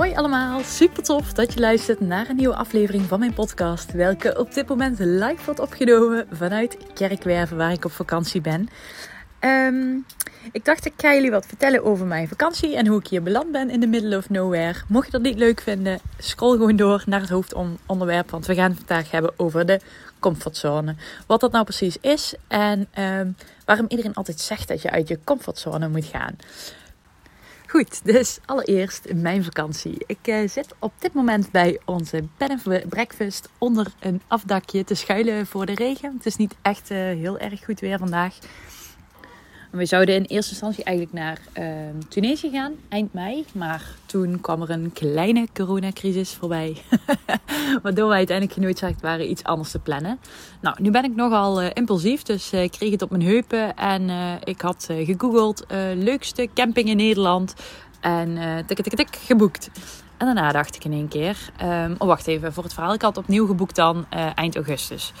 Hoi allemaal, super tof dat je luistert naar een nieuwe aflevering van mijn podcast, welke op dit moment live wordt opgenomen vanuit Kerkwerven waar ik op vakantie ben. Ehm, ik dacht ik ga jullie wat vertellen over mijn vakantie en hoe ik hier beland ben in de middle of nowhere. Mocht je dat niet leuk vinden, scroll gewoon door naar het hoofdonderwerp, want we gaan het vandaag hebben over de comfortzone. Wat dat nou precies is en um, waarom iedereen altijd zegt dat je uit je comfortzone moet gaan. Goed, dus allereerst mijn vakantie. Ik uh, zit op dit moment bij onze bed and breakfast onder een afdakje te schuilen voor de regen. Het is niet echt uh, heel erg goed weer vandaag. We zouden in eerste instantie eigenlijk naar uh, Tunesië gaan, eind mei. Maar toen kwam er een kleine coronacrisis voorbij. Waardoor wij uiteindelijk genoodzaakt waren iets anders te plannen. Nou, nu ben ik nogal uh, impulsief, dus uh, ik kreeg het op mijn heupen. En uh, ik had gegoogeld leukste camping in Nederland. En tik, tik, tik, geboekt. En daarna dacht ik in één keer, um, oh wacht even, voor het verhaal. Ik had opnieuw geboekt dan eind augustus.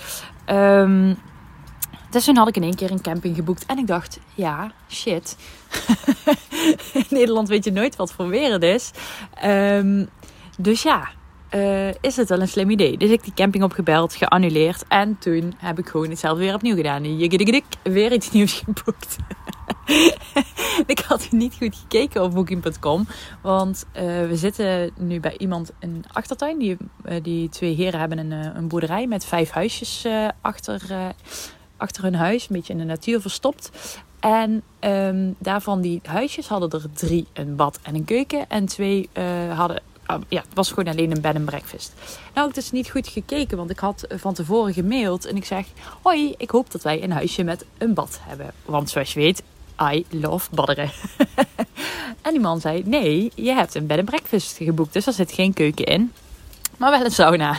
Um, dus toen had ik in één keer een camping geboekt. En ik dacht, ja, shit. in Nederland weet je nooit wat voor weer het is. Um, dus ja, uh, is het wel een slim idee. Dus ik die camping opgebeld, geannuleerd. En toen heb ik gewoon hetzelfde weer opnieuw gedaan. Jiggediggedik, weer iets nieuws geboekt. ik had niet goed gekeken op booking.com. Want uh, we zitten nu bij iemand in achtertuin. Die, uh, die twee heren hebben een, een boerderij met vijf huisjes achter achter hun huis, een beetje in de natuur verstopt. En um, daarvan die huisjes hadden er drie een bad en een keuken. En twee uh, hadden, uh, ja, was gewoon alleen een bed en breakfast. Nou, ik dus niet goed gekeken, want ik had van tevoren gemaild. En ik zeg, hoi, ik hoop dat wij een huisje met een bad hebben. Want zoals je weet, I love badderen. en die man zei, nee, je hebt een bed en breakfast geboekt. Dus er zit geen keuken in. Maar wel een sauna.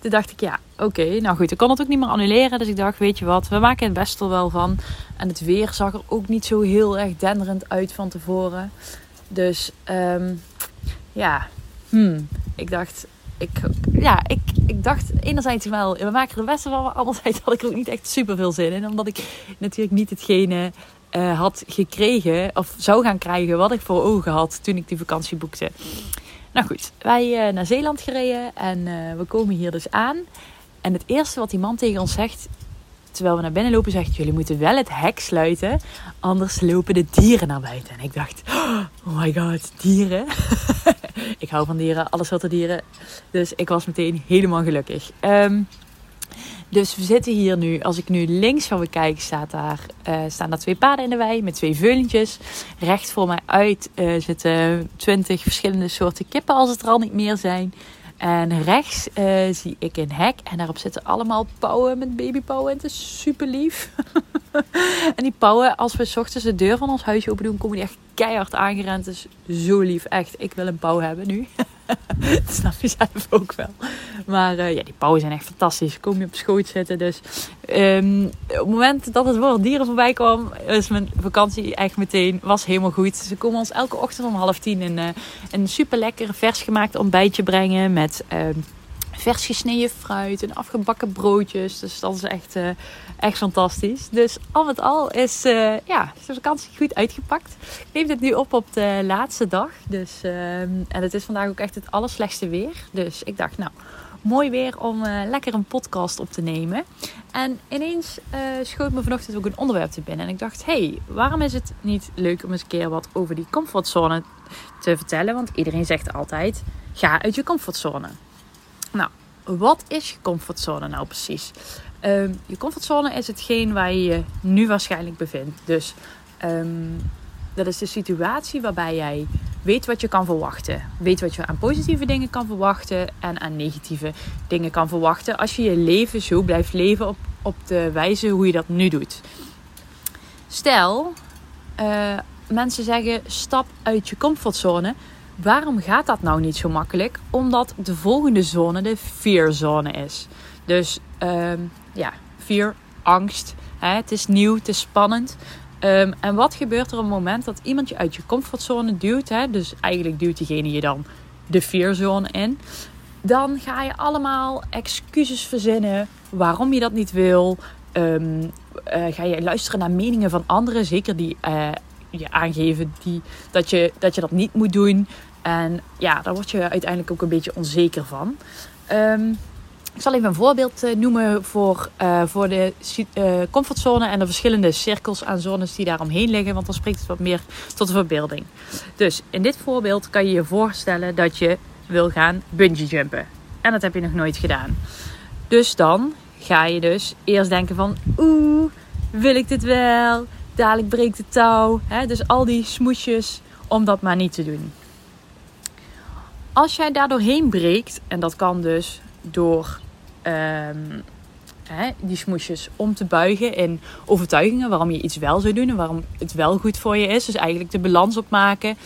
Toen dacht ik, ja, oké, nou goed, ik kon het ook niet meer annuleren. Dus ik dacht, weet je wat, we maken het best wel van. En het weer zag er ook niet zo heel erg denderend uit van tevoren. Dus um, ja, hmm, ik dacht, ik, ja, ik, ik dacht enerzijds wel, we maken er best wel, maar anderzijds had ik er ook niet echt super veel zin in. Omdat ik natuurlijk niet hetgene uh, had gekregen of zou gaan krijgen wat ik voor ogen had toen ik die vakantie boekte. Nou goed, wij uh, naar Zeeland gereden en uh, we komen hier dus aan. En het eerste wat die man tegen ons zegt, terwijl we naar binnen lopen, zegt: Jullie moeten wel het hek sluiten, anders lopen de dieren naar buiten. En ik dacht: Oh my god, dieren. ik hou van dieren, alles wat er dieren. Dus ik was meteen helemaal gelukkig. Um, dus we zitten hier nu, als ik nu links van me kijk, staat daar, uh, staan daar twee paarden in de wei met twee veulentjes. Recht voor mij uit uh, zitten twintig verschillende soorten kippen als het er al niet meer zijn. En rechts uh, zie ik een hek en daarop zitten allemaal pauwen met babypauwen. Het is super lief. en die pauwen, als we s ochtends de deur van ons huisje open doen, komen die echt keihard aangerend. Het is zo lief, echt. Ik wil een pauw hebben nu. dat snap je zelf ook wel. Maar uh, ja, die pauwen zijn echt fantastisch. Kom je op schoot zitten. Dus um, op het moment dat het woord dieren voorbij kwam, is mijn vakantie echt meteen was helemaal goed. Ze komen ons elke ochtend om half tien een, uh, een super lekker vers gemaakt ontbijtje brengen met. Uh, vers gesneden fruit en afgebakken broodjes. Dus dat is echt, uh, echt fantastisch. Dus al met al is, uh, ja, is de vakantie goed uitgepakt. Ik neem dit nu op op de laatste dag. Dus, uh, en het is vandaag ook echt het allerslechtste weer. Dus ik dacht, nou, mooi weer om uh, lekker een podcast op te nemen. En ineens schoot me vanochtend ook een onderwerp te binnen. En ik dacht, hey, waarom is het niet leuk om eens een keer wat over die comfortzone te vertellen? Want iedereen zegt altijd, ga uit je comfortzone. Nou, wat is je comfortzone nou precies? Um, je comfortzone is hetgeen waar je je nu waarschijnlijk bevindt. Dus um, dat is de situatie waarbij jij weet wat je kan verwachten. Weet wat je aan positieve dingen kan verwachten en aan negatieve dingen kan verwachten. Als je je leven zo blijft leven op, op de wijze hoe je dat nu doet. Stel, uh, mensen zeggen stap uit je comfortzone. Waarom gaat dat nou niet zo makkelijk? Omdat de volgende zone de fear zone is. Dus ehm, ja, fear, angst. Hè? Het is nieuw, het is spannend. Ehm, en wat gebeurt er op het moment dat iemand je uit je comfortzone duwt? Hè? Dus eigenlijk duwt diegene je dan de fearzone in. Dan ga je allemaal excuses verzinnen waarom je dat niet wil. Ehm, eh, ga je luisteren naar meningen van anderen, zeker die uh, je aangeven die, dat, je, dat je dat niet moet doen. En ja, daar word je uiteindelijk ook een beetje onzeker van. Um, ik zal even een voorbeeld eh, noemen voor, uh, voor de uh, comfortzone en de verschillende cirkels aan zones die daaromheen liggen, want dan spreekt het wat meer tot de verbeelding. Dus in dit voorbeeld kan je je voorstellen dat je wil gaan bungee jumpen. En dat heb je nog nooit gedaan. Dus dan ga je dus eerst denken van, oeh, wil ik dit wel? Dadelijk breekt de touw. Dus al die smoesjes om dat maar niet te doen. Als jij daar doorheen breekt, en dat kan dus door um, hè, die smoesjes om te buigen in overtuigingen waarom je iets wel zou doen en waarom het wel goed voor je is. Dus eigenlijk de balans opmaken.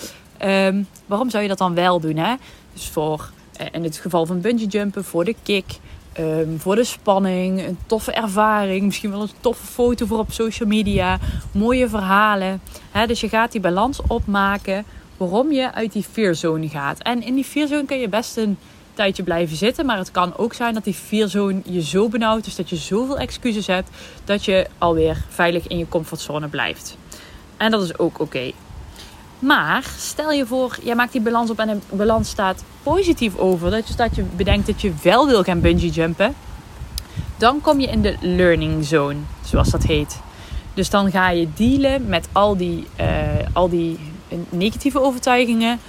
Um, waarom zou je dat dan wel doen? Hè? Dus voor, eh, in het geval van bungee jumpen, voor de kick, um, voor de spanning, een toffe ervaring, misschien wel een toffe foto voor op social media, mooie verhalen. Hè? Dus je gaat die balans opmaken waarom je uit die fearzone gaat. En in die fearzone kun je best een tijdje blijven zitten. Maar het kan ook zijn dat die fearzone je zo benauwt. Dus dat je zoveel excuses hebt dat je alweer veilig in je comfortzone blijft. En dat is ook oké. Maar stel je voor, jij maakt die balans op en de balans staat positief over. Dat je, dat je bedenkt dat je wel wil gaan bungee jumpen. Dan kom je in de learning zone, zoals dat heet. Dus dan ga je dealen met al die, uh, al die negatieve overtuigingen.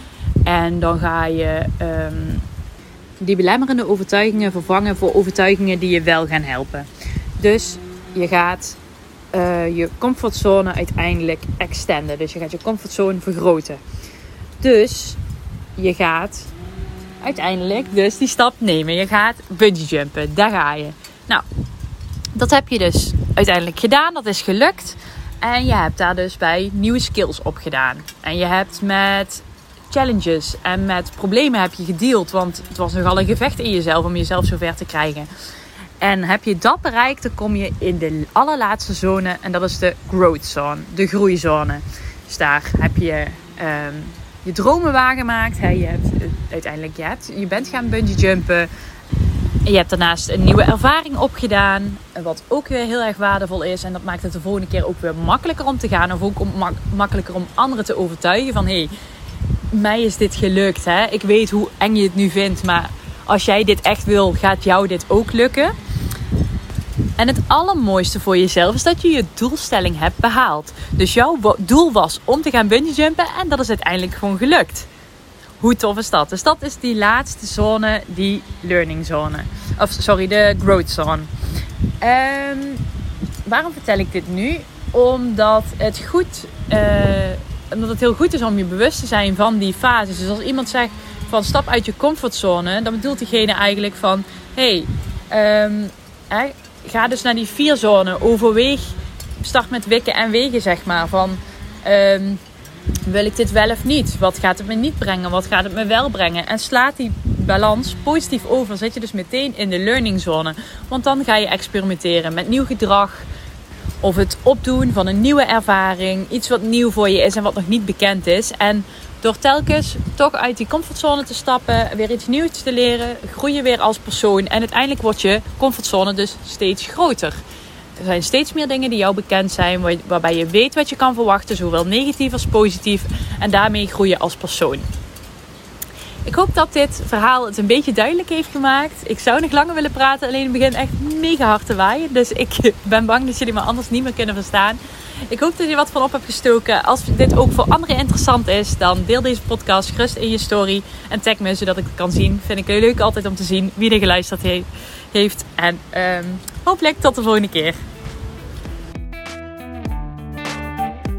En dan ga je um, die belemmerende overtuigingen vervangen voor overtuigingen die je wel gaan helpen. Dus je gaat uh, je comfortzone uiteindelijk extenden. Dus je gaat je comfortzone vergroten. Dus je gaat uiteindelijk dus die stap nemen. Je gaat bungee jumpen. Daar ga je. Nou, dat heb je dus uiteindelijk gedaan. Dat is gelukt. En je hebt daar dus bij nieuwe skills op gedaan. En je hebt met challenges en met problemen heb je gedeeld. Want het was nogal een gevecht in jezelf om jezelf zover te krijgen. En heb je dat bereikt, dan kom je in de allerlaatste zone. En dat is de growth zone, de groeizone. Dus daar heb je um, je dromen waargemaakt. Je hebt uiteindelijk, je, hebt, je bent gaan bungee jumpen. Je hebt daarnaast een nieuwe ervaring opgedaan. Wat ook weer heel erg waardevol is. En dat maakt het de volgende keer ook weer makkelijker om te gaan. Of ook om, makkelijker om anderen te overtuigen van... Hey, mij is dit gelukt. Hè? Ik weet hoe eng je het nu vindt. Maar als jij dit echt wil, gaat jou dit ook lukken. En het allermooiste voor jezelf is dat je je doelstelling hebt behaald. Dus jouw doel was om te gaan bungee jumpen en dat is uiteindelijk gewoon gelukt. Hoe tof is dat? Dus dat is die laatste zone, die learning zone. Of sorry, de growth zone. Um, waarom vertel ik dit nu? Omdat het goed uh, omdat het heel goed is om je bewust te zijn van die fases. Dus als iemand zegt van stap uit je comfortzone, dan bedoelt diegene eigenlijk van hey, um, ga dus naar die vierzone. Overweeg, start met wikken en wegen zeg maar. Van um, wil ik dit wel of niet? Wat gaat het me niet brengen? Wat gaat het me wel brengen? En slaat die balans positief over, zit je dus meteen in de learning zone. Want dan ga je experimenteren met nieuw gedrag of het opdoen van een nieuwe ervaring. Iets wat nieuw voor je is en wat nog niet bekend is. En door telkens toch uit die comfortzone te stappen, weer iets nieuws te leren, groei je weer als persoon. En uiteindelijk wordt je comfortzone dus steeds groter. Er zijn steeds meer dingen die jou bekend zijn, waarbij je weet wat je kan verwachten, zowel negatief als positief. En daarmee groei je als persoon. Ik hoop dat dit verhaal het een beetje duidelijk heeft gemaakt. Ik zou nog langer willen praten, alleen het begint echt mega hard te waaien. Dus ik ben bang dat jullie me anders niet meer kunnen verstaan. Ik hoop dat je wat van op hebt gestoken. Als dit ook voor anderen interessant is, dan deel deze podcast gerust in je story. En tag me zodat ik het kan zien. Vind ik leuk altijd om te zien wie er geluisterd heeft. En um, hopelijk tot de volgende keer.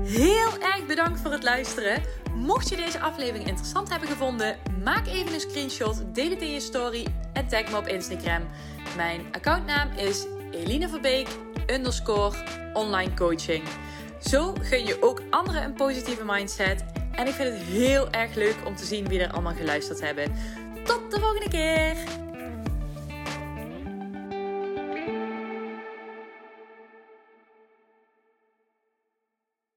Heel erg bedankt voor het luisteren. Mocht je deze aflevering interessant hebben gevonden, maak even een screenshot, deel het in je story en tag me op Instagram. Mijn accountnaam is Eline Verbeek underscore online coaching. Zo gun je ook anderen een positieve mindset. En ik vind het heel erg leuk om te zien wie er allemaal geluisterd hebben. Tot de volgende keer!